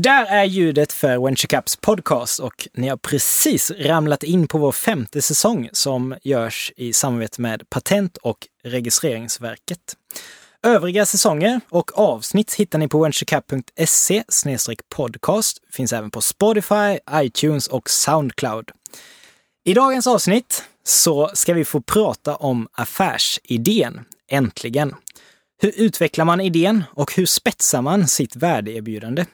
Det där är ljudet för Venture Caps podcast och ni har precis ramlat in på vår femte säsong som görs i samarbete med Patent och registreringsverket. Övriga säsonger och avsnitt hittar ni på venturecap.se podcast. Finns även på Spotify, iTunes och Soundcloud. I dagens avsnitt så ska vi få prata om affärsidén, äntligen. Hur utvecklar man idén och hur spetsar man sitt värdeerbjudande?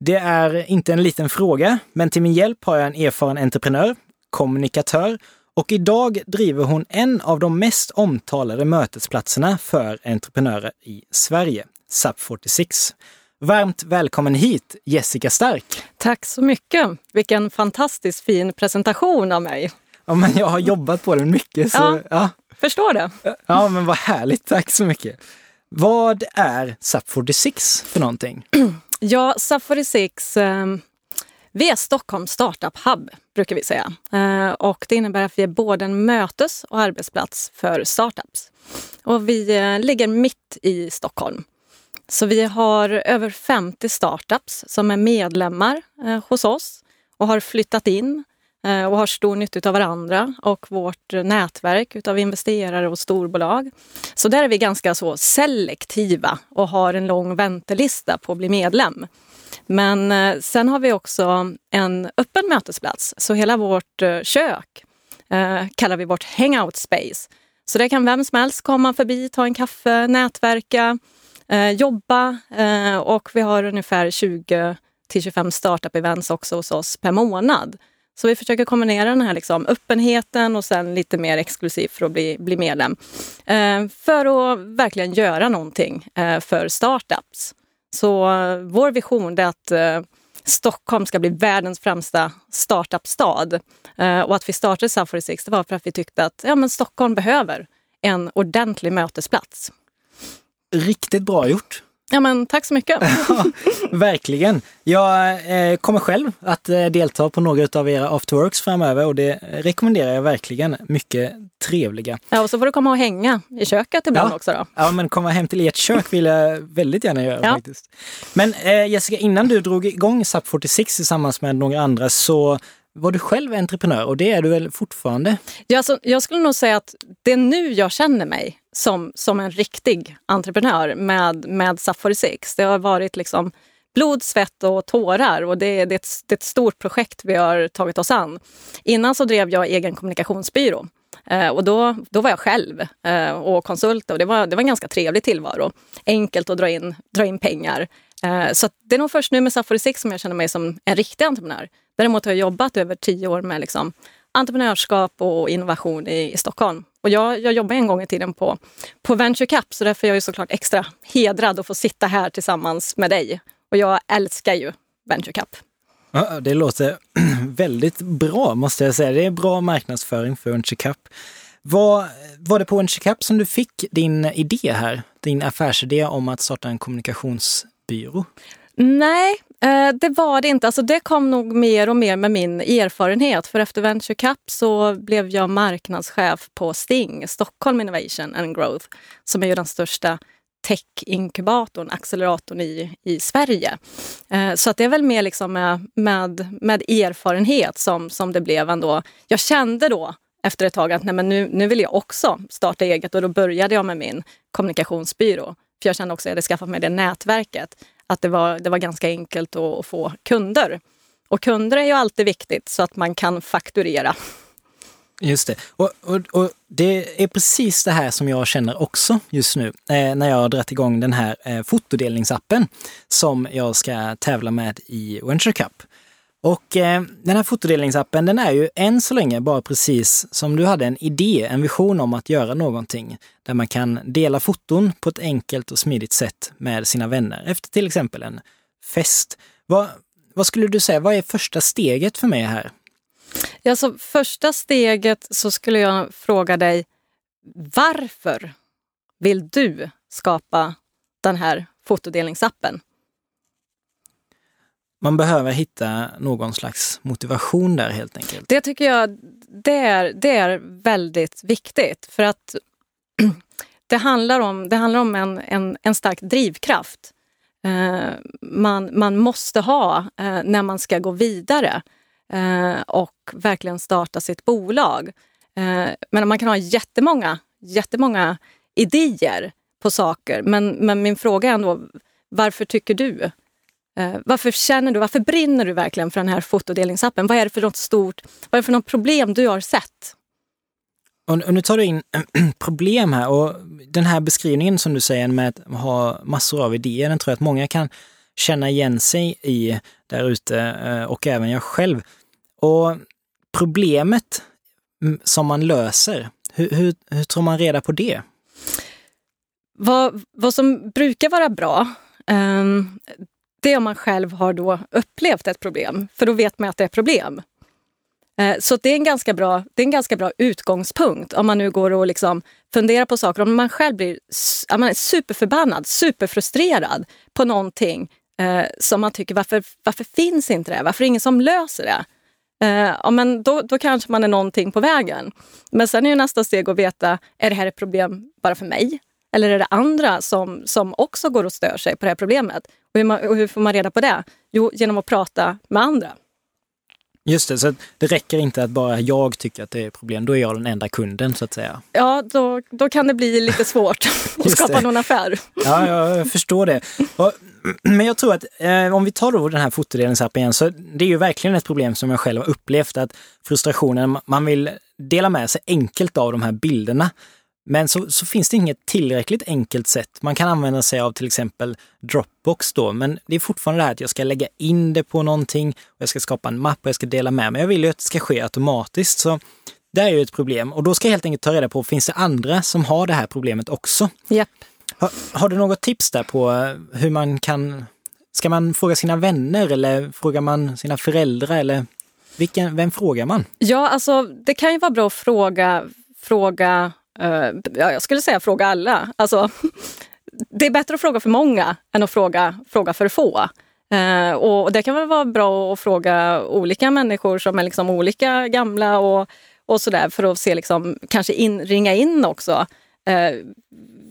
Det är inte en liten fråga, men till min hjälp har jag en erfaren entreprenör, kommunikatör och idag driver hon en av de mest omtalade mötesplatserna för entreprenörer i Sverige, SAP 46. Varmt välkommen hit, Jessica Stark! Tack så mycket! Vilken fantastiskt fin presentation av mig. Ja, men jag har jobbat på den mycket. Så, ja, ja. Förstår det. Ja, men vad härligt. Tack så mycket. Vad är SAP 46 för någonting? Ja, Safari 6 eh, vi är Stockholms startup hub, brukar vi säga. Eh, och det innebär att vi är både en mötes och arbetsplats för startups. Och vi eh, ligger mitt i Stockholm. Så vi har över 50 startups som är medlemmar eh, hos oss och har flyttat in Eh, och har stor nytta av varandra och vårt nätverk av investerare och storbolag. Så där är vi ganska så selektiva och har en lång väntelista på att bli medlem. Men eh, sen har vi också en öppen mötesplats, så hela vårt eh, kök kallar vi vårt hangout space. Så där kan vem som helst komma förbi, ta en kaffe, nätverka, eh, jobba eh, och vi har ungefär 20 till 25 startup-events också hos oss per månad. Så vi försöker kombinera den här liksom öppenheten och sen lite mer exklusivt för att bli, bli medlem. Eh, för att verkligen göra någonting eh, för startups. Så eh, vår vision är att eh, Stockholm ska bli världens främsta startup-stad. Eh, och att vi startade South 46 det var för att vi tyckte att ja, men Stockholm behöver en ordentlig mötesplats. Riktigt bra gjort! Ja, men tack så mycket! ja, verkligen! Jag eh, kommer själv att eh, delta på några av era afterworks framöver och det rekommenderar jag verkligen. Mycket trevliga. Ja, och så får du komma och hänga i köket ibland ja. också då. Ja, men komma hem till ert kök vill jag väldigt gärna göra ja. faktiskt. Men eh, Jessica, innan du drog igång SAP 46 tillsammans med några andra så var du själv entreprenör och det är du väl fortfarande? Ja, alltså, jag skulle nog säga att det är nu jag känner mig som, som en riktig entreprenör med, med SAP 46. Det har varit liksom blod, svett och tårar och det, det, är ett, det är ett stort projekt vi har tagit oss an. Innan så drev jag egen kommunikationsbyrå. Eh, och då, då var jag själv eh, och konsult och det var, det var en ganska trevlig tillvaro. Enkelt att dra in, dra in pengar. Eh, så det är nog först nu med Safari 46 som jag känner mig som en riktig entreprenör. Däremot har jag jobbat över tio år med liksom entreprenörskap och innovation i, i Stockholm. Och jag, jag jobbade en gång i tiden på, på Venture Cap så därför är jag ju såklart extra hedrad att få sitta här tillsammans med dig. Och jag älskar ju Venture Cap. Ja, det låter väldigt bra måste jag säga. Det är bra marknadsföring för Venture Cap. Var, var det på Venture Cap som du fick din idé här? Din affärsidé om att starta en kommunikationsbyrå? Nej, eh, det var det inte. Alltså det kom nog mer och mer med min erfarenhet. För efter Venture Cup så blev jag marknadschef på Sting, Stockholm Innovation and Growth, som är ju den största tech-inkubatorn, acceleratorn i, i Sverige. Eh, så att det är väl mer liksom med, med, med erfarenhet som, som det blev ändå. Jag kände då efter ett tag att nej, men nu, nu vill jag också starta eget och då började jag med min kommunikationsbyrå. För jag kände också att jag hade skaffat mig det nätverket att det var, det var ganska enkelt att få kunder. Och kunder är ju alltid viktigt så att man kan fakturera. Just det. Och, och, och, det är precis det här som jag känner också just nu eh, när jag har dragit igång den här eh, fotodelningsappen som jag ska tävla med i Venture Cup. Och eh, den här fotodelningsappen den är ju än så länge bara precis som du hade en idé, en vision om att göra någonting där man kan dela foton på ett enkelt och smidigt sätt med sina vänner efter till exempel en fest. Vad, vad skulle du säga, vad är första steget för mig här? Ja, så första steget så skulle jag fråga dig varför vill du skapa den här fotodelningsappen? Man behöver hitta någon slags motivation där helt enkelt. Det tycker jag det är, det är väldigt viktigt för att det handlar om, det handlar om en, en, en stark drivkraft. eh, man, man måste ha eh, när man ska gå vidare eh, och verkligen starta sitt bolag. Eh, men man kan ha jättemånga, jättemånga idéer på saker. Men, men min fråga är ändå, varför tycker du? Eh, varför känner du, varför brinner du verkligen för den här fotodelningsappen? Vad är det för något stort, vad är det för något problem du har sett? Och, nu tar du in problem här och den här beskrivningen som du säger med att ha massor av idéer, den tror jag att många kan känna igen sig i där ute eh, och även jag själv. Och problemet mm, som man löser, hur, hur, hur tror man reda på det? Vad, vad som brukar vara bra, um, det är om man själv har då upplevt ett problem, för då vet man att det är problem. Eh, så det är, en ganska bra, det är en ganska bra utgångspunkt om man nu går och liksom funderar på saker. Om man själv blir man är superförbannad, superfrustrerad på någonting eh, som man tycker, varför, varför finns inte det? Varför är det ingen som löser det? Eh, men då, då kanske man är någonting på vägen. Men sen är nästa steg att veta, är det här ett problem bara för mig? Eller är det andra som, som också går och stör sig på det här problemet? Och hur, man, och hur får man reda på det? Jo, genom att prata med andra. Just det, så det räcker inte att bara jag tycker att det är problem, då är jag den enda kunden så att säga. Ja, då, då kan det bli lite svårt att skapa det. någon affär. Ja, jag förstår det. Och, men jag tror att eh, om vi tar då den här fotodelningsappen igen, så det är ju verkligen ett problem som jag själv har upplevt, att frustrationen, man vill dela med sig enkelt av de här bilderna. Men så, så, finns det inget tillräckligt enkelt sätt. Man kan använda sig av till exempel Dropbox då, men det är fortfarande det här att jag ska lägga in det på någonting och jag ska skapa en mapp och jag ska dela med mig. Jag vill ju att det ska ske automatiskt. Så det är ju ett problem och då ska jag helt enkelt ta reda på, finns det andra som har det här problemet också? Yep. Har, har, du något tips där på hur man kan, ska man fråga sina vänner eller frågar man sina föräldrar eller vilken, vem frågar man? Ja, alltså det kan ju vara bra att fråga, fråga Uh, ja, jag skulle säga fråga alla. Alltså, det är bättre att fråga för många än att fråga, fråga för få. Uh, och det kan väl vara bra att fråga olika människor som är liksom olika gamla och, och sådär för att se, liksom, kanske in, ringa in också. Uh,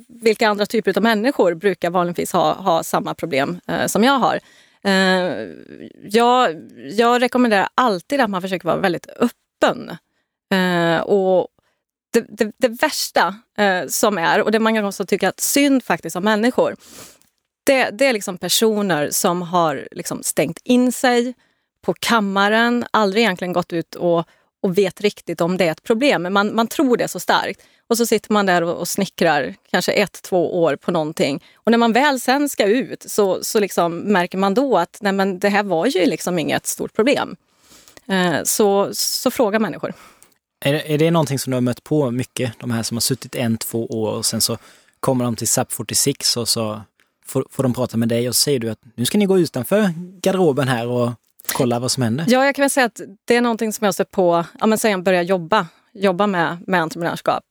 vilka andra typer av människor brukar vanligtvis ha, ha samma problem som jag har. jag, jag rekommenderar alltid att man försöker vara väldigt öppen. och, det, det, det värsta eh, som är, och det många gånger som tycker att synd faktiskt om människor, det, det är liksom personer som har liksom stängt in sig på kammaren, aldrig egentligen gått ut och, och vet riktigt om det är ett problem. Men man, man tror det så starkt. Och så sitter man där och, och snickrar kanske ett, två år på någonting. Och när man väl sen ska ut så, så liksom märker man då att nej men det här var ju liksom inget stort problem. Eh, så, så fråga människor. Är det, är det någonting som du har mött på mycket? De här som har suttit en, två år och sen så kommer de till SAP 46 och så får, får de prata med dig och så säger du att nu ska ni gå utanför garderoben här och kolla vad som händer. Ja, jag kan väl säga att det är någonting som jag har sett på ja, men sen jag började jobba, jobba med, med entreprenörskap.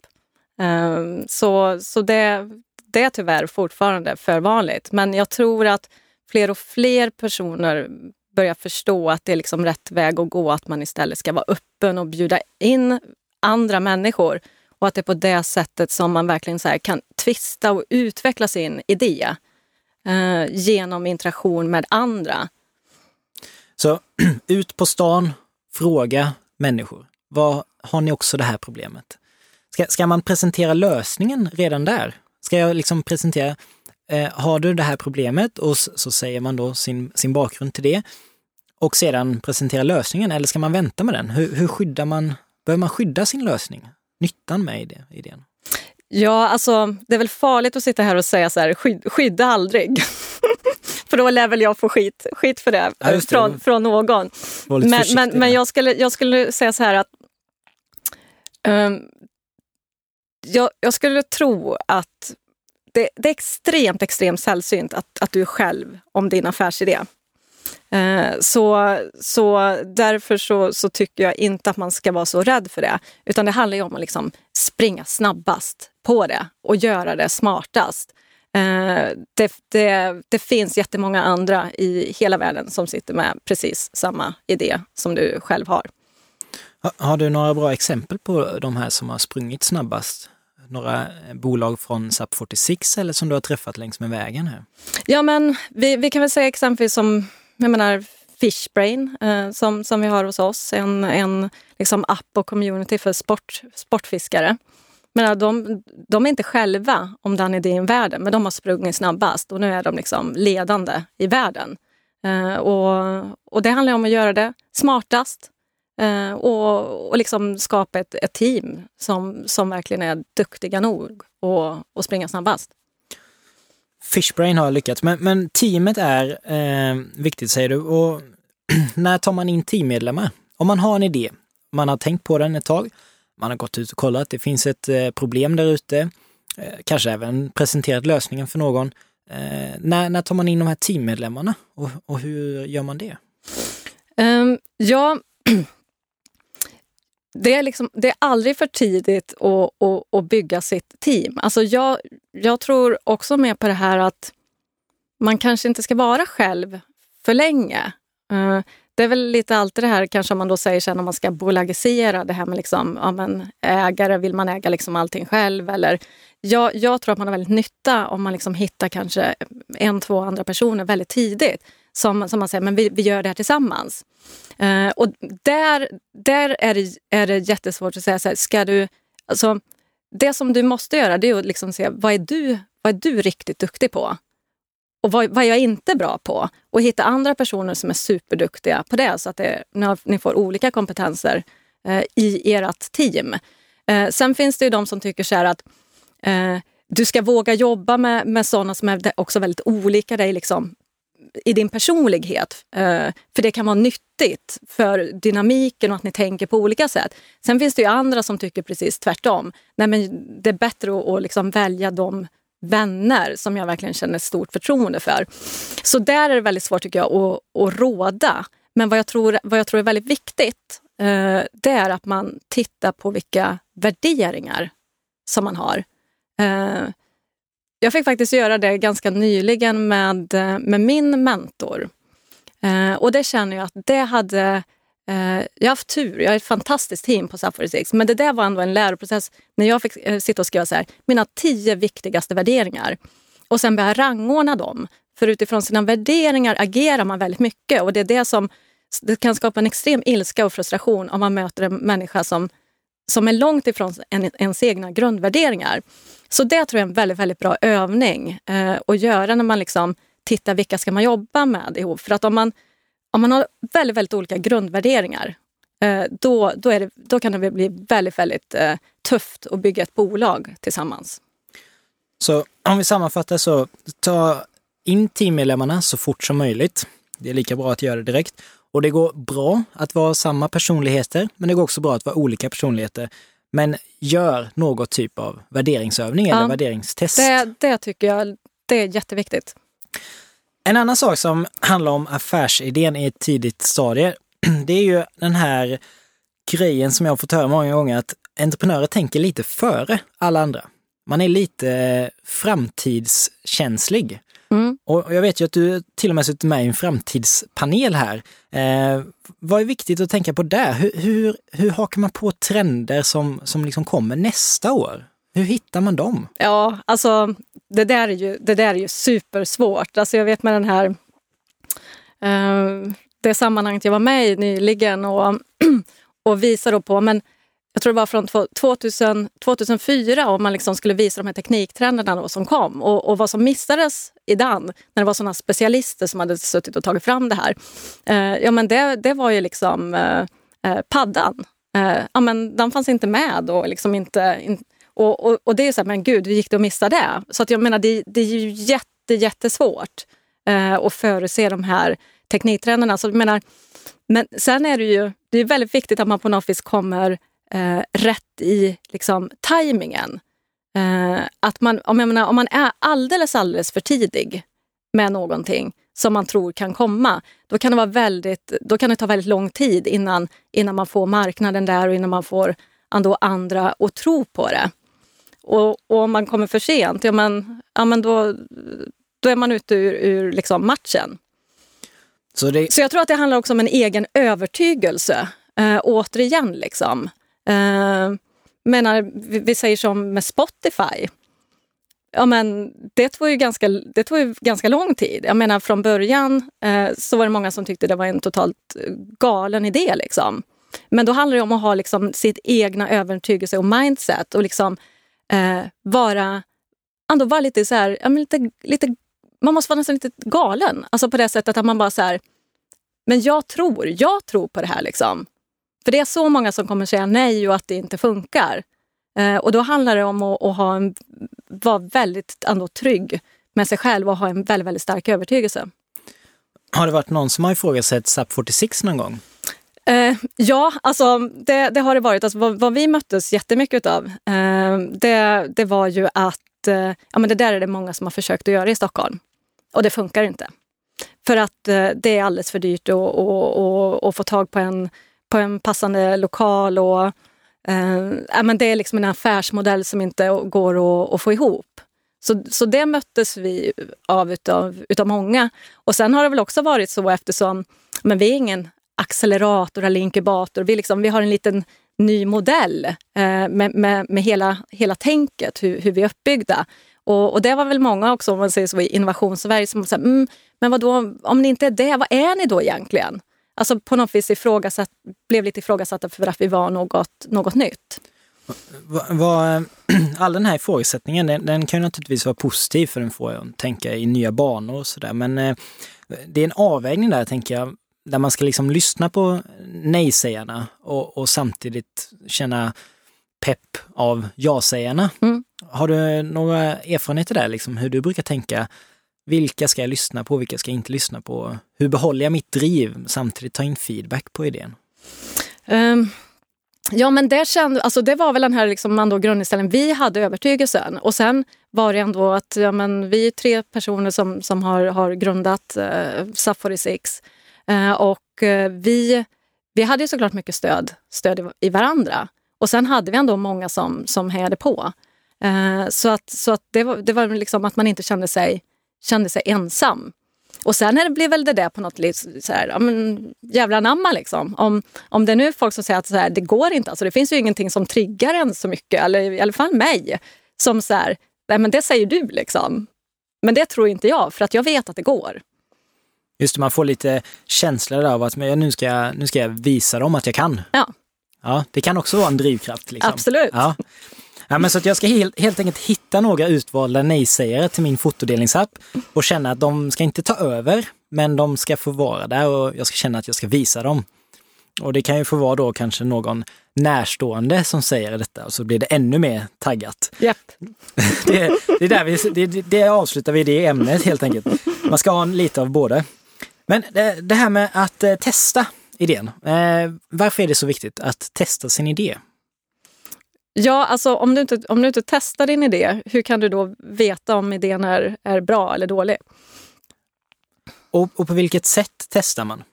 Um, så så det, det är tyvärr fortfarande för vanligt. Men jag tror att fler och fler personer börja förstå att det är liksom rätt väg att gå, att man istället ska vara öppen och bjuda in andra människor. Och att det är på det sättet som man verkligen så kan tvista och utveckla sin idé eh, genom interaktion med andra. Så ut på stan, fråga människor. Vad, har ni också det här problemet? Ska, ska man presentera lösningen redan där? Ska jag liksom presentera, eh, har du det här problemet? Och så, säger man då sin, sin bakgrund till det och sedan presentera lösningen eller ska man vänta med den? Hur, hur skyddar man, behöver man skydda sin lösning? Nyttan med idén? Ja, alltså det är väl farligt att sitta här och säga så här, skyd, skydda aldrig. för då lär väl jag få skit, skit för det, ja, det. Från, från någon. Men, men, men jag, skulle, jag skulle säga så här att um, jag, jag, skulle tro att det, det, är extremt, extremt sällsynt att, att du är själv om din affärsidé. Eh, så, så därför så, så, tycker jag inte att man ska vara så rädd för det. Utan det handlar ju om att liksom springa snabbast på det och göra det smartast. Eh, det, det, det finns jättemånga andra i hela världen som sitter med precis samma idé som du själv har. Har du några bra exempel på de här som har sprungit snabbast? Några bolag från SAP 46 eller som du har träffat längs med vägen här? Ja, men vi, vi kan väl säga exempelvis som jag menar, Fishbrain eh, som, som vi har hos oss, en, en liksom app och community för sport, sportfiskare. Men de, de är inte själva om den idén i världen, men de har sprungit snabbast och nu är de liksom ledande i världen. Eh, och, och det handlar om att göra det smartast eh, och, och liksom skapa ett, ett team som, som verkligen är duktiga nog att springa snabbast. Fishbrain har lyckats, men, men teamet är eh, viktigt säger du. Och när tar man in teammedlemmar? Om man har en idé, man har tänkt på den ett tag, man har gått ut och kollat, det finns ett eh, problem där ute, eh, kanske även presenterat lösningen för någon. Eh, när, när tar man in de här teammedlemmarna och, och hur gör man det? Um, ja, det är, liksom, det är aldrig för tidigt att, att, att bygga sitt team. Alltså jag, jag tror också med på det här att man kanske inte ska vara själv för länge. Eh, det är väl lite alltid det här kanske man då säger sen om man ska bolagisera det här med liksom, ja, men ägare, vill man äga liksom allting själv? Eller, jag, jag tror att man har väldigt nytta om man liksom hittar kanske en, två andra personer väldigt tidigt som, som man säger, men vi, vi gör det här tillsammans. Eh, och där, där är, det, är det jättesvårt att säga, så här, ska du... Alltså, det som du måste göra det är att liksom se vad är, du, vad är du riktigt duktig på? Och vad, vad är jag inte bra på? Och hitta andra personer som är superduktiga på det så att det, ni får olika kompetenser eh, i ert team. Eh, sen finns det ju de som tycker så här att eh, du ska våga jobba med, med sådana som är också väldigt olika dig liksom, i din personlighet. Eh, för det kan vara nyttigt för dynamiken och att ni tänker på olika sätt. Sen finns det ju andra som tycker precis tvärtom. Nej, men det är bättre att, att liksom välja de vänner som jag verkligen känner stort förtroende för. Så där är det väldigt svårt tycker jag att, att råda. Men vad jag tror, vad jag tror är väldigt viktigt eh, det är att man tittar på vilka värderingar som man har. Eh, jag fick faktiskt göra det ganska nyligen med, eh, med min mentor. Eh, och det känner jag att det hade... Eh, jag har haft tur, jag har ett fantastiskt team på Sapphire 6. Men det där var ändå en läroprocess när jag fick eh, sitta och skriva så här, mina tio viktigaste värderingar. Och sen börja rangordna dem. För utifrån sina värderingar agerar man väldigt mycket och det är det som det kan skapa en extrem ilska och frustration om man möter en människa som, som är långt ifrån en, ens egna grundvärderingar. Så det tror jag är en väldigt, väldigt bra övning eh, att göra när man liksom tittar vilka ska man jobba med ihop. För att om man, om man har väldigt, väldigt olika grundvärderingar eh, då, då, är det, då kan det bli väldigt, väldigt eh, tufft att bygga ett bolag tillsammans. Så om vi sammanfattar så, ta in teammedlemmarna så fort som möjligt. Det är lika bra att göra det direkt. Och det går bra att vara samma personligheter, men det går också bra att vara olika personligheter. Men gör något typ av värderingsövning eller värderingstest. Det, det tycker jag det är jätteviktigt. En annan sak som handlar om affärsidén i ett tidigt stadie, det är ju den här grejen som jag har fått höra många gånger att entreprenörer tänker lite före alla andra. Man är lite framtidskänslig. Mm. Och jag vet ju att du till och med suttit med i en framtidspanel här. Eh, vad är viktigt att tänka på där? Hur, hur, hur hakar man på trender som, som liksom kommer nästa år? Hur hittar man dem? Ja, alltså det där är ju, det där är ju supersvårt. Alltså jag vet med den här eh, det sammanhanget jag var med i nyligen och, och visade på, men jag tror det var från 2000, 2004 om man liksom skulle visa de här tekniktrenderna som kom och, och vad som missades i den, när det var såna specialister som hade suttit och tagit fram det här. Eh, ja men det, det var ju liksom eh, eh paddan. Eh, ja men den fanns inte med och liksom inte... In, och, och, och, det är så här, men gud, hur gick det att missa det? Så att jag menar, det, det är ju jätte, jättesvårt eh, att förutse de här tekniktrenderna. Så jag menar, men sen är det ju det är väldigt viktigt att man på något vis kommer eh, rätt i liksom, tajmingen. Eh, att man, om, jag menar, om man är alldeles, alldeles för tidig med någonting som man tror kan komma, då kan det, vara väldigt, då kan det ta väldigt lång tid innan, innan man får marknaden där och innan man får ändå andra att tro på det. Och, och om man kommer för sent, ja, men, ja, men då, då är man ute ur, ur liksom matchen. Så, det... Så jag tror att det handlar också om en egen övertygelse. Eh, återigen, liksom. Eh, menar, vi, vi säger som med Spotify. Ja, men det tog ju ganska, det tog ju ganska lång tid. Jag menar från början eh, så var det många som tyckte det var en totalt eh, galen idé. Liksom. Men då handlar det om att ha liksom, sitt egna övertygelse och mindset och liksom eh, vara, ändå vara lite så här, ja, men lite, lite, man måste vara nästan lite galen. Alltså på det sättet att man bara så här, men jag tror, jag tror på det här. Liksom. För det är så många som kommer säga nej och att det inte funkar. Eh, och då handlar det om att, att ha en, vara väldigt ändå trygg med sig själv och ha en väldigt, väldigt stark övertygelse. Har det varit någon som har ifrågasatt SAP 46 någon gång? Eh, ja, alltså det, det, har det varit. Alltså, vad, vad vi möttes jättemycket av, eh, det, det var ju att eh, ja, men det där är det många som har försökt att göra i Stockholm. Och det funkar inte. För att eh, det är alldeles för dyrt att få tag på en, på en passande lokal. Och, eh, men det är liksom en affärsmodell som inte går att, att få ihop. Så, så det möttes vi av utav, utav många. Och sen har det väl också varit så eftersom men vi är ingen accelerator eller inkubator. Vi, liksom, vi har en liten ny modell eh, med, med, med hela, hela tänket, hur, hur vi är uppbyggda. Och, och det var väl många också, om man säger så, i Innovationssverige som sa, mm, men vadå, om ni inte är det, vad är ni då egentligen? Alltså på något vis ifrågasatt, blev lite ifrågasatta för att vi var något, något nytt. all den här ifrågasättningen, den, den kan ju naturligtvis vara positiv för den får att tänka i nya banor och sådär. Men eh, det är en avvägning där, tänker jag, där man ska liksom lyssna på nej-sägarna och, och samtidigt känna pepp av ja-sägarna. Mm. Har du några erfarenheter där, liksom, hur du brukar tänka? Vilka ska jag lyssna på? Vilka ska jag inte lyssna på? Hur behåller jag mitt driv samtidigt ta in feedback på idén? Um, ja, men det, kände, alltså det var väl den här liksom, ändå grundinställningen. Vi hade övertygelsen och sen var det ändå att ja, men vi är tre personer som, som har, har grundat eh, uh, Safari 6 uh, eh, och uh, vi, vi hade såklart mycket stöd, stöd i, i varandra. Och sen hade vi ändå många som, som hejade på. Uh, så att, så att det var, det var liksom att man inte kände sig, kände sig ensam. Och sen är det, blev väl det där på något så här, ja, men, jävla namma liksom. Om, om det är nu folk som säger att så här, det går inte, alltså, det finns ju ingenting som triggar en så mycket, eller i alla fall mig, som så här, nej men det säger du liksom. Men det tror inte jag, för att jag vet att det går. Just det, man får lite känsla av att men, nu, ska jag, nu ska jag visa dem att jag kan. Ja. Ja, det kan också vara en drivkraft. Liksom. Absolut. Ja. Ja, men så att jag ska helt, helt enkelt hitta några utvalda nej-sägare till min fotodelningsapp och känna att de ska inte ta över, men de ska få vara där och jag ska känna att jag ska visa dem. Och det kan ju få vara då kanske någon närstående som säger detta och så blir det ännu mer taggat. Yep. det, det, är där vi, det, det avslutar vi det ämnet helt enkelt. Man ska ha lite av både. Men det, det här med att eh, testa idén. Eh, varför är det så viktigt att testa sin idé? Ja, alltså om du, inte, om du inte testar din idé, hur kan du då veta om idén är, är bra eller dålig? Och, och på vilket sätt testar man?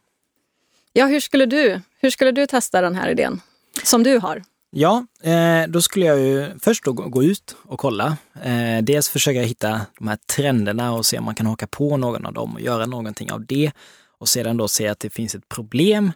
Ja, hur skulle, du, hur skulle du testa den här idén som du har? Ja, eh, då skulle jag ju först gå ut och kolla. Eh, dels försöka hitta de här trenderna och se om man kan haka på någon av dem och göra någonting av det. Och sedan då se att det finns ett problem.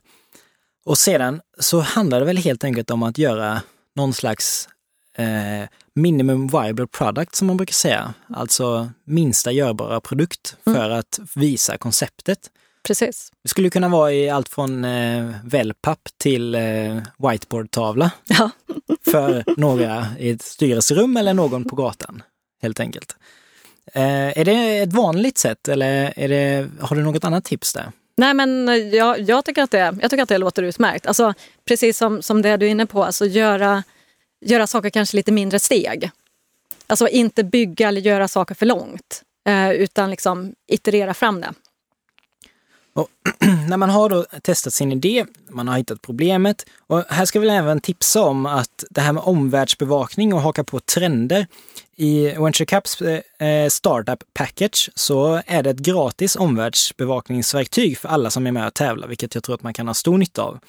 Och sedan så handlar det väl helt enkelt om att göra någon slags eh, minimum viable product som man brukar säga. Alltså minsta görbara produkt mm. för mm. att visa konceptet. Precis. Det skulle kunna vara i allt från eh, wellpapp till eh, whiteboardtavla. Ja. för några i ett styrelserum eller någon på gatan, helt enkelt. Eh, är det ett vanligt sätt eller är det, har du något annat tips där? Nej, men eh, jag, jag, tycker att det, jag tycker att det låter utmärkt. Alltså, precis som, som det du är inne på, alltså göra, göra saker kanske lite mindre steg. Alltså inte bygga eller göra saker för långt, eh, utan liksom iterera fram det. Och när man har då testat sin idé, man har hittat problemet och här ska vi även tipsa om att det här med omvärldsbevakning och haka på trender. I Venture Caps eh, eh, Startup Package så är det ett gratis omvärldsbevakningsverktyg för alla som är med och tävlar, vilket jag tror att man kan ha stor nytta av.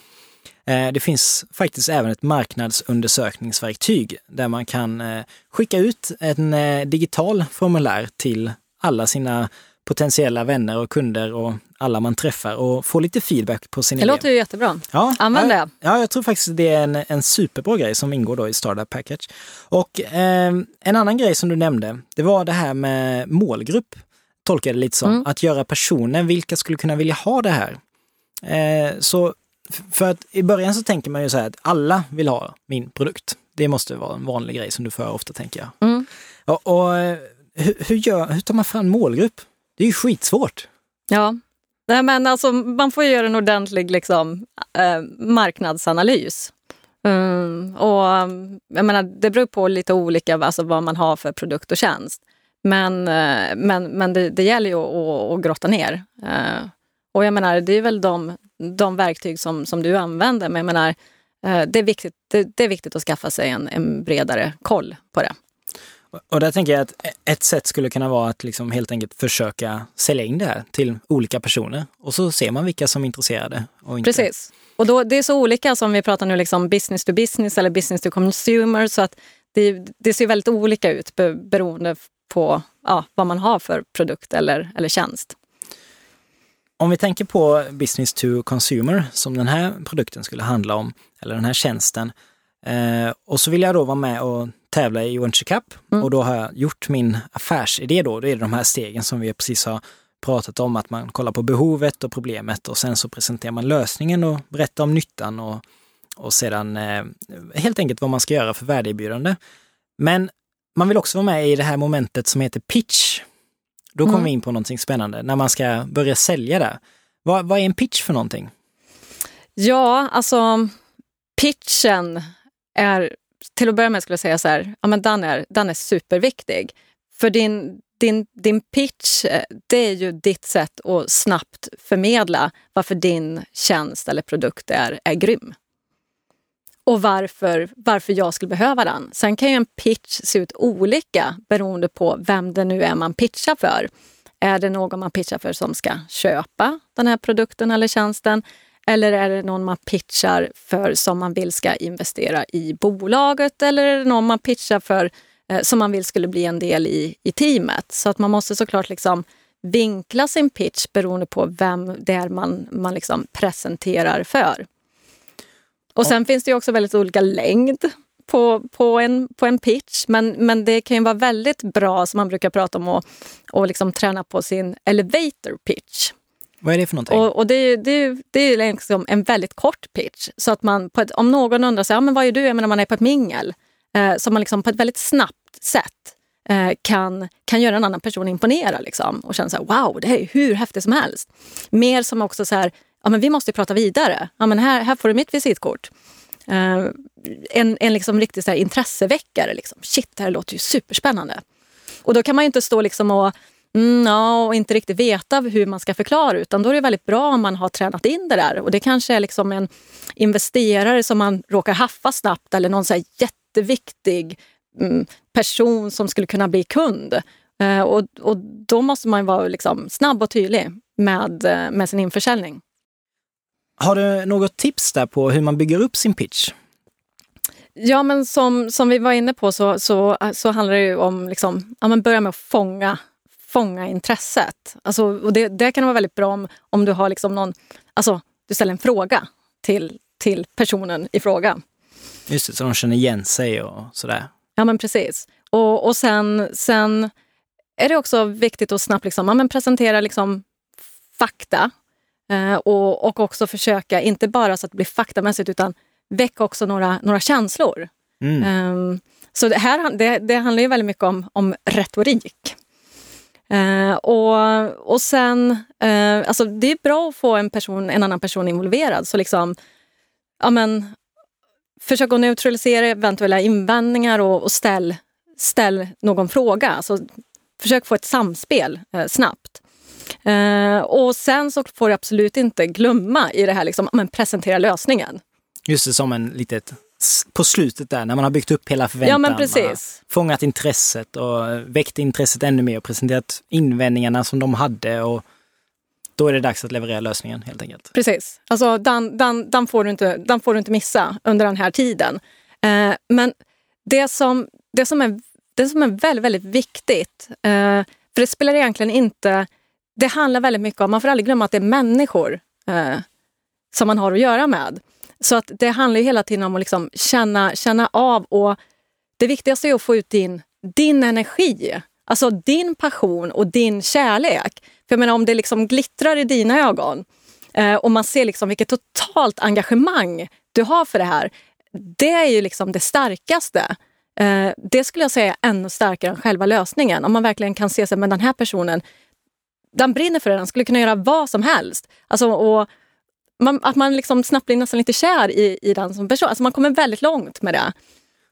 Eh, det finns faktiskt även ett marknadsundersökningsverktyg där man kan eh, skicka ut en eh, digital formulär till alla sina potentiella vänner och kunder och alla man träffar och få lite feedback på sin Det idé. låter ju jättebra. Ja, Använd det. Ja, jag tror faktiskt det är en, en superbra grej som ingår då i Startup Package. Och eh, en annan grej som du nämnde, det var det här med målgrupp. Tolkar det lite som. Mm. Att göra personer, vilka skulle kunna vilja ha det här? Eh, så för att i början så tänker man ju så här att alla vill ha min produkt. Det måste vara en vanlig grej som du för ofta tänker jag. Mm. Och, och eh, hur, hur, gör, hur tar man fram målgrupp? Det är ju skitsvårt. Ja. Nej, men alltså, man får ju göra en ordentlig liksom, eh, marknadsanalys. Mm, och jag menar, Det beror på lite olika alltså, vad man har för produkt och tjänst. Men, eh, men, men det, det gäller ju att, att, att grotta ner. Eh, och jag menar, det är väl de, de verktyg som, som du använder. Men jag menar, eh, det, är viktigt, det, det är viktigt att skaffa sig en, en bredare koll på det. Och där tänker jag att ett sätt skulle kunna vara att liksom helt enkelt försöka sälja in det här till olika personer. Och så ser man vilka som är intresserade. Och inte. Precis. Och då, det är så olika som vi pratar nu, liksom business to business eller business to consumer. Så att det, det ser väldigt olika ut be, beroende på ja, vad man har för produkt eller, eller tjänst. Om vi tänker på business to consumer som den här produkten skulle handla om, eller den här tjänsten. Eh, och så vill jag då vara med och tävla i Venture Cup Mm. och då har jag gjort min affärsidé då. Det är de här stegen som vi precis har pratat om, att man kollar på behovet och problemet och sen så presenterar man lösningen och berättar om nyttan och, och sedan eh, helt enkelt vad man ska göra för värdeerbjudande. Men man vill också vara med i det här momentet som heter pitch. Då kommer Mm. vi in på någonting spännande, när man ska börja sälja där. Vad, vad är en pitch för någonting? Ja, alltså pitchen är, till att börja med skulle jag säga så här, ja, men den, är, den är superviktig. För din, din, din pitch, eh, det är ju ditt sätt att snabbt förmedla varför din tjänst eller produkt är, är grym. Och varför, varför jag skulle behöva den. Sen kan ju en pitch se ut olika beroende på vem det nu är man pitchar för. Är det någon man pitchar för som ska köpa den här produkten eller tjänsten? Eller är det någon man pitchar för som man vill ska investera i bolaget? Eller är det någon man pitchar för eh, som man vill skulle bli en del i, i teamet? Så att man måste såklart liksom vinkla sin pitch beroende på vem det är man, man liksom presenterar för. Och sen finns det ju också väldigt olika längd på, på, en, på en pitch. Men, men det kan ju vara väldigt bra, som man brukar prata om, att och liksom träna på sin elevator pitch. Vad är det för någonting? Och, och det, är, det, är, det är liksom en väldigt kort pitch. Så att man, på ett, om någon undrar, sig, ja, men vad är du? Jag menar, man är på ett mingel. Eh, så man liksom på ett väldigt snabbt sätt eh, kan, kan göra en annan person imponera. Liksom, och känna så här, wow, det här är hur häftigt som helst. Mer som också så här, ja, men vi måste ju prata vidare. Ja, men här, här får du mitt visitkort. Eh, en en liksom riktig så här intresseväckare. Liksom. Shit, det här låter ju superspännande. Och då kan man ju inte stå liksom och, mm, ja, och inte riktigt veta hur man ska förklara utan då är det väldigt bra om man har tränat in det där. Och det kanske är liksom en investerare som man råkar haffa snabbt eller någon så jätteviktig mm, person som skulle kunna bli kund. Eh, och, och då måste man vara liksom snabb och tydlig med, eh, med sin införsäljning. Har du något tips där på hur man bygger upp sin pitch? Ja, men som, som vi var inne på så, så, så handlar det ju om liksom, ja, men börja med att fånga, fånga intresset. Alltså, och det, det kan vara väldigt bra om, om du har liksom någon, alltså, du ställer en fråga till, till personen i fråga. Just det, så de känner igen sig och sådär. Ja, men precis. Och, och sen, sen är det också viktigt att snabbt liksom, ja, men presentera liksom fakta. Eh, och, och också försöka, inte bara så att det blir faktamässigt, utan väcka också några, några känslor. Mm. Ehm, så det, här, det, det handlar ju väldigt mycket om, om retorik. Eh, och, och sen, eh, alltså det är bra att få en, person, en annan person involverad. Så liksom, ja men, försök att neutralisera eventuella invändningar och, och ställ, ställ någon fråga. Alltså, försök få ett samspel eh, snabbt. Eh, och sen så får du absolut inte glömma i det här, liksom, ja, men presentera lösningen. Just det, som en litet på slutet där när man har byggt upp hela förväntan. Ja, men precis. fångat intresset och väckt intresset ännu mer och presenterat invändningarna som de hade och då är det dags att leverera lösningen helt enkelt. Precis. Alltså, den, den, den, får du inte, den får du inte missa under den här tiden. Eh, men det som, det, som är, det som är väldigt, väldigt viktigt, eh, för det spelar egentligen inte det handlar väldigt mycket om, man får aldrig glömma att det är människor eh, som man har att göra med. Så att det handlar hela tiden om att liksom känna, känna av och det viktigaste är att få ut din, din energi. Alltså din passion och din kärlek. För jag menar om det liksom glittrar i dina ögon eh, och man ser liksom vilket totalt engagemang du har för det här. Det är ju liksom det starkaste. Eh, det skulle jag säga är ännu starkare än själva lösningen. Om man verkligen kan se sig, men den här personen, den brinner för det, den skulle kunna göra vad som helst. Alltså, och man, att man liksom snabbt blir nästan lite kär i, i den som person. Alltså man kommer väldigt långt med det.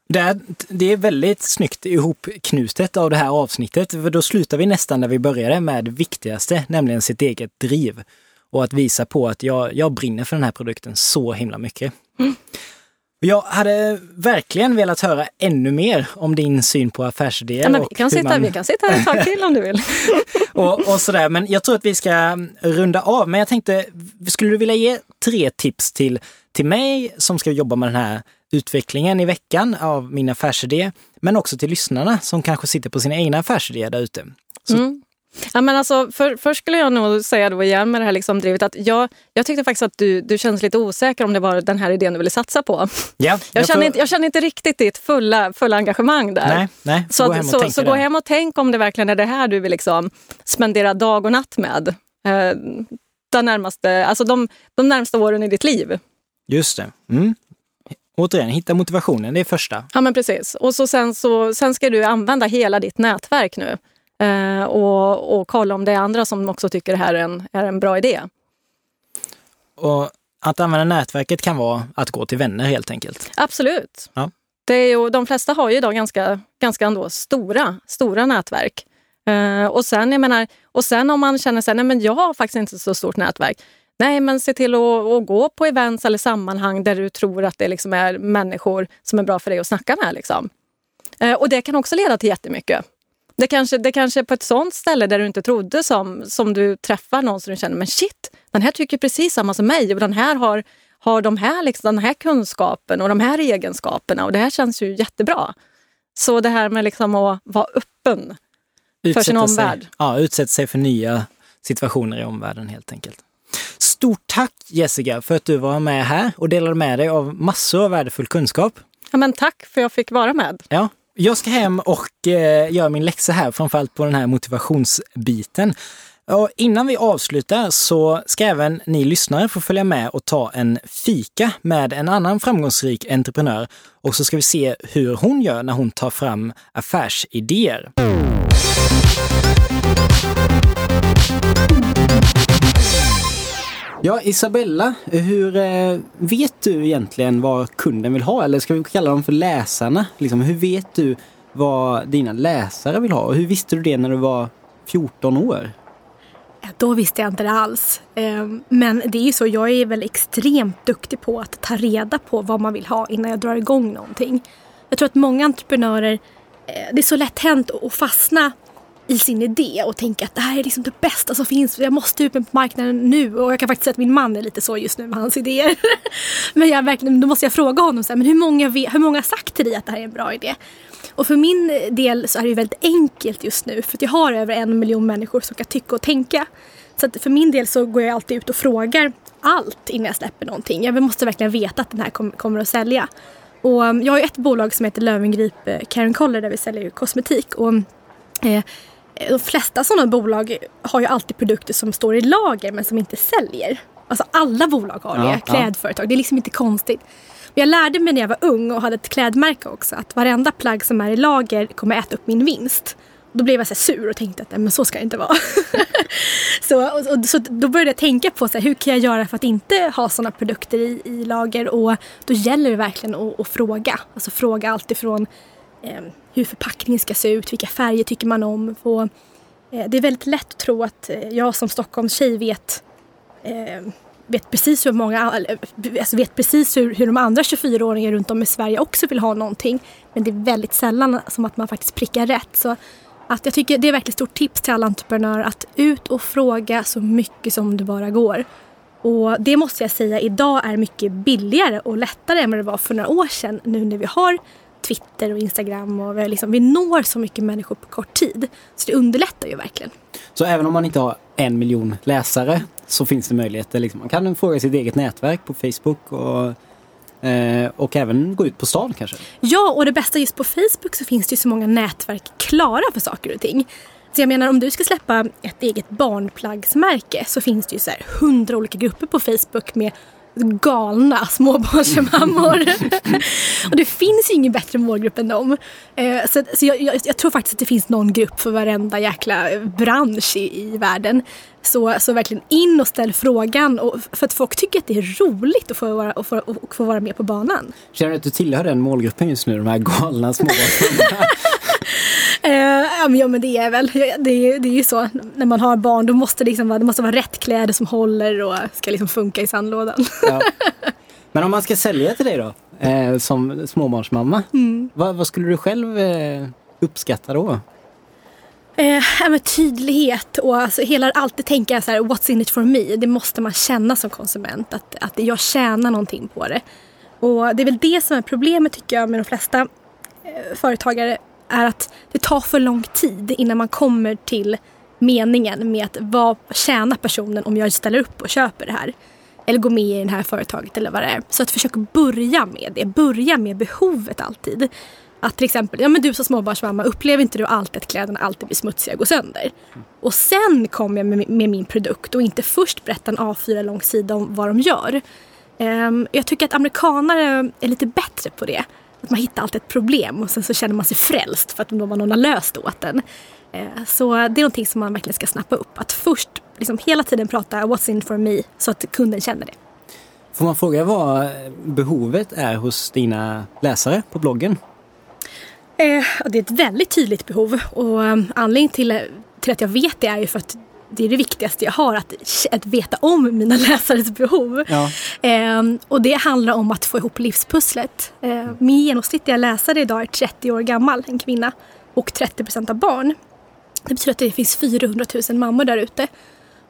Det är, det är väldigt snyggt ihopknutet av det här avsnittet, för då slutar vi nästan där vi började med det viktigaste, nämligen sitt eget driv. Och att visa på att jag, jag brinner för den här produkten så himla mycket. Mm. Jag hade verkligen velat höra ännu mer om din syn på affärsidéer. Ja, vi, kan sitta, man... vi kan sitta här ett tag till om du vill. och, och sådär. Men jag tror att vi ska runda av. Men jag tänkte, skulle du vilja ge tre tips till, till mig som ska jobba med den här utvecklingen i veckan av min affärsidé, men också till lyssnarna som kanske sitter på sina egna affärsidéer där ute. Mm. Ja, men alltså, för, först skulle jag nog säga då igen med det här liksom drivet att jag, jag tyckte faktiskt att du, du kändes lite osäker om det var den här idén du ville satsa på. Ja, jag, jag, känner, inte, jag känner inte riktigt ditt fulla, fulla engagemang där. Nej, nej, så gå och så, så gå hem och tänk om det verkligen är det här du vill liksom spendera dag och natt med. Eh, den närmaste, alltså de, de närmaste åren i ditt liv. Just det. Mm. Återigen, hitta motivationen, det är första. Ja men precis. Och så sen, så, sen ska du använda hela ditt nätverk nu. Eh, och, och kolla om det är andra som också tycker det här är en, är en bra idé. Och att använda nätverket kan vara att gå till vänner helt enkelt? Absolut. Ja. Det är ju, de flesta har ju idag ganska, ganska ändå stora, stora nätverk. Uh, och, sen, jag menar, och sen om man känner sig, nej men jag har faktiskt inte så stort nätverk. Nej, men se till att, att, gå på events eller sammanhang där du tror att det liksom är människor som är bra för dig att snacka med. Liksom. Uh, och det kan också leda till jättemycket. Det kanske, det kanske är på ett sånt ställe där du inte trodde som, som du träffar någon som du känner, men shit, den här tycker precis samma som mig och den här har, har de här, liksom, den här kunskapen och de här egenskaperna och det här känns ju jättebra. Så det här med liksom att vara öppen utsätta för sin omvärld. Sig, ja, utsätta sig för nya situationer i omvärlden helt enkelt. Stort tack Jessica för att du var med här och delade med dig av massor av värdefull kunskap. Ja, men tack för att jag fick vara med. Ja, jag ska hem och eh, göra min läxa här, framförallt på den här motivationsbiten. Och innan vi avslutar så ska även ni lyssnare få följa med och ta en fika med en annan framgångsrik entreprenör och så ska vi se hur hon gör när hon tar fram affärsidéer. Ja, Isabella, hur eh, vet du egentligen vad kunden vill ha? Eller ska vi kalla dem för läsarna? Liksom, hur vet du vad dina läsare vill ha? Och hur visste du det när du var 14 år? Då visste jag inte det alls. Ehm, men det är ju så, jag är väl extremt duktig på att ta reda på vad man vill ha innan jag drar igång någonting. Jag tror att många entreprenörer, eh, det är så lätt hänt att fastna i sin idé och tänka att det här är liksom det bästa som finns. Jag måste ut på marknaden nu. Och jag kan faktiskt säga att min man är lite så just nu med hans idéer. men jag verkligen, då måste jag fråga honom så här, men hur många, hur många har sagt till dig att det här är en bra idé? Och för min del så är det väldigt enkelt just nu för att jag har över en miljon människor som kan tycka och tänka. Så att för min del så går jag alltid ut och frågar allt innan jag släpper någonting. Jag måste verkligen veta att den här kommer att sälja. Och eh, jag har ett bolag som heter Löwengrip eh, Karen Collar där vi säljer kosmetik. Och, eh, de flesta sådana bolag har ju alltid produkter som står i lager men som inte säljer. Alltså alla bolag har det, ja, klädföretag. Det är liksom inte konstigt. Men jag lärde mig när jag var ung och hade ett klädmärke också att varenda plagg som är i lager kommer äta upp min vinst. Då blev jag så sur och tänkte att men så ska det inte vara. så, och, och, så då började jag tänka på så här, hur kan jag göra för att inte ha sådana produkter i, i lager och då gäller det verkligen att, att fråga. Alltså fråga allt ifrån eh, hur förpackningen ska se ut, vilka färger tycker man om. Och, eh, det är väldigt lätt att tro att eh, jag som Stockholmstjej vet eh, vet precis hur många, alltså vet precis hur, hur de andra 24-åringarna runt om i Sverige också vill ha någonting. Men det är väldigt sällan som att man faktiskt prickar rätt. Så att jag tycker det är verkligen stort tips till alla entreprenörer att ut och fråga så mycket som det bara går. Och det måste jag säga idag är mycket billigare och lättare än vad det var för några år sedan nu när vi har Twitter och Instagram och vi, liksom, vi når så mycket människor på kort tid. Så det underlättar ju verkligen. Så även om man inte har en miljon läsare så finns det möjligheter. Liksom. Man kan fråga sitt eget nätverk på Facebook och, eh, och även gå ut på stan kanske. Ja, och det bästa just på Facebook så finns det ju så många nätverk klara för saker och ting. Så jag menar om du ska släppa ett eget barnplaggsmärke så finns det ju så här hundra olika grupper på Facebook med galna småbarnsmammor. och det finns ju ingen bättre målgrupp än dem. Eh, så så jag, jag, jag, tror faktiskt att det finns någon grupp för varenda jäkla bransch i, i världen. Så, så verkligen in och ställ frågan. Och, för att folk tycker att det är roligt att få vara, att få, att få vara med på banan. Känner du att du tillhör den målgruppen just nu, de här galna småbarnsmammorna? Uh, ja men det är väl, det är, det är ju så när man har barn då måste det, liksom, det måste vara rätt kläder som håller och ska liksom funka i sandlådan. Ja. Men om man ska sälja till dig då, eh, som småbarnsmamma, mm. vad, vad, skulle du själv eh, uppskatta då? Eh, ja, tydlighet och alltså, hela alltid tänka så här, what's in it for me? Det måste man känna som konsument, att, att jag tjänar någonting på det. Och det är väl det som är problemet tycker jag med de flesta eh, företagare är att det tar för lång tid innan man kommer till meningen med att vad tjänar personen om jag ställer upp och köper det här? Eller går med i det här företaget eller vad det är. Så att försöka börja med det. Börja med behovet alltid. Att till exempel, ja men du som småbarnsmamma, upplever inte du alltid att kläderna alltid blir smutsiga och går sönder? Och sen kommer jag med, med, min produkt och inte först berätta en A4 lång sida om vad de gör. Um, jag tycker att amerikanare är lite bättre på det. Att man hittar alltid ett problem och sen så känner man sig frälst för att någon har löst åt den. Eh, så det är någonting som man verkligen ska snappa upp. Att först liksom hela tiden prata what's in for me så att kunden känner det. Får man fråga vad behovet är hos dina läsare på bloggen? Eh, det är ett väldigt tydligt behov och um, anledningen till, till att jag vet det är ju för att det är det viktigaste jag har, att, att veta om mina läsares behov. Ja. Eh, och det handlar om att få ihop livspusslet. Eh, min genomsnittliga läsare idag är 30 år gammal, en kvinna, och 30 procent av barn. Det betyder att det finns 400 000 mammor där ute.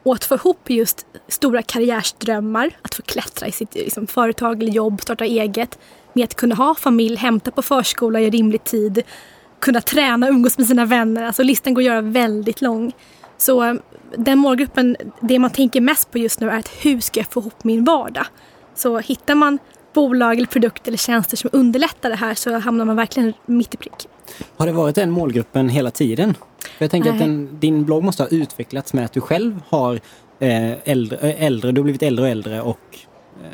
Och att få ihop just stora karriärsdrömmar, att få klättra i sitt liksom, företag eller jobb, starta eget, med att kunna ha familj, hämta på förskola i rimlig tid, kunna träna, umgås med sina vänner. Alltså listan går att göra väldigt lång. Så den målgruppen, det man tänker mest på just nu är att hur ska jag få ihop min vardag? Så hittar man bolag eller produkter eller tjänster som underlättar det här så hamnar man verkligen mitt i prick. Har det varit den målgruppen hela tiden? jag tänker Nej. att den, din blogg måste ha utvecklats med att du själv har eh, äldre, äldre, du har blivit äldre och äldre och eh,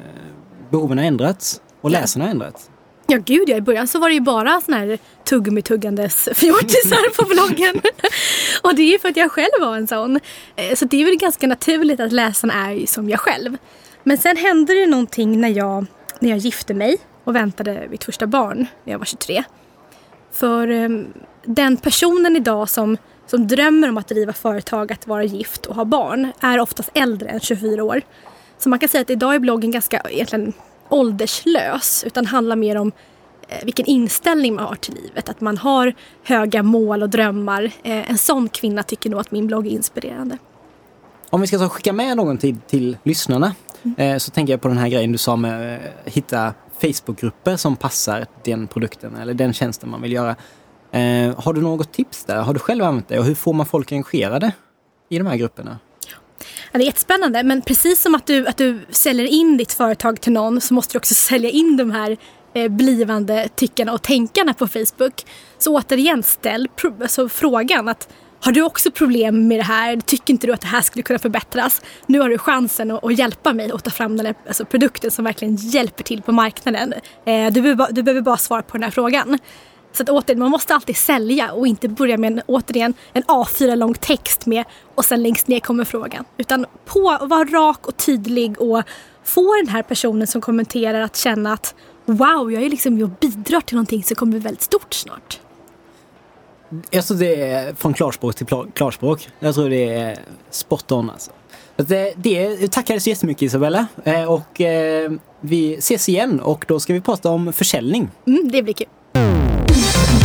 behoven har ändrats och läsarna har ändrats. Ja gud ja, i början så var det ju bara såna här tuggummituggandes fjortisar på bloggen. och det är ju för att jag själv var en sån. Eh, så det är väl ganska naturligt att läsarna är som jag själv. Men sen hände det någonting när jag, när jag gifte mig och väntade mitt första barn när jag var 23. För um, den personen idag som, som drömmer om att driva företag, att vara gift och ha barn är oftast äldre än 24 år. Så man kan säga att idag är bloggen ganska egentligen ålderslös utan handlar mer om eh, vilken inställning man har till livet. Att man har höga mål och drömmar. Eh, en sån kvinna tycker nog att min blogg är inspirerande. Om vi ska skicka med någon till, lyssnarna mm. eh, så tänker jag på den här grejen du sa med att hitta Facebookgrupper som passar den produkten eller den tjänsten man vill göra. Har du något tips där? Har du själv använt det och hur får man folk engagerade i de här grupperna? Ja, det är jättespännande men precis som att du, att du säljer in ditt företag till någon så måste du också sälja in de här eh, blivande tyckarna och tänkarna på Facebook. Så återigen ställ alltså, frågan att har du också problem med det här? Tycker inte du att det här skulle kunna förbättras? Nu har du chansen att, att hjälpa mig att ta fram den här alltså, produkten som verkligen hjälper till på marknaden. Eh, du, behöver, du behöver bara svara på den här frågan. Så att återigen, man måste alltid sälja och inte börja med en, återigen en A4 lång text med och sen längst ner kommer frågan. Utan på, var rak och tydlig och få den här personen som kommenterar att känna att wow, jag är liksom jag bidrar till någonting som kommer bli väldigt stort snart. Jag tror det är från klarspråk till klarspråk. Jag tror det är spot on alltså. Det, det tackar så jättemycket Isabella eh, och eh, vi ses igen och då ska vi prata om försäljning. Mm, det blir kul. Thank you.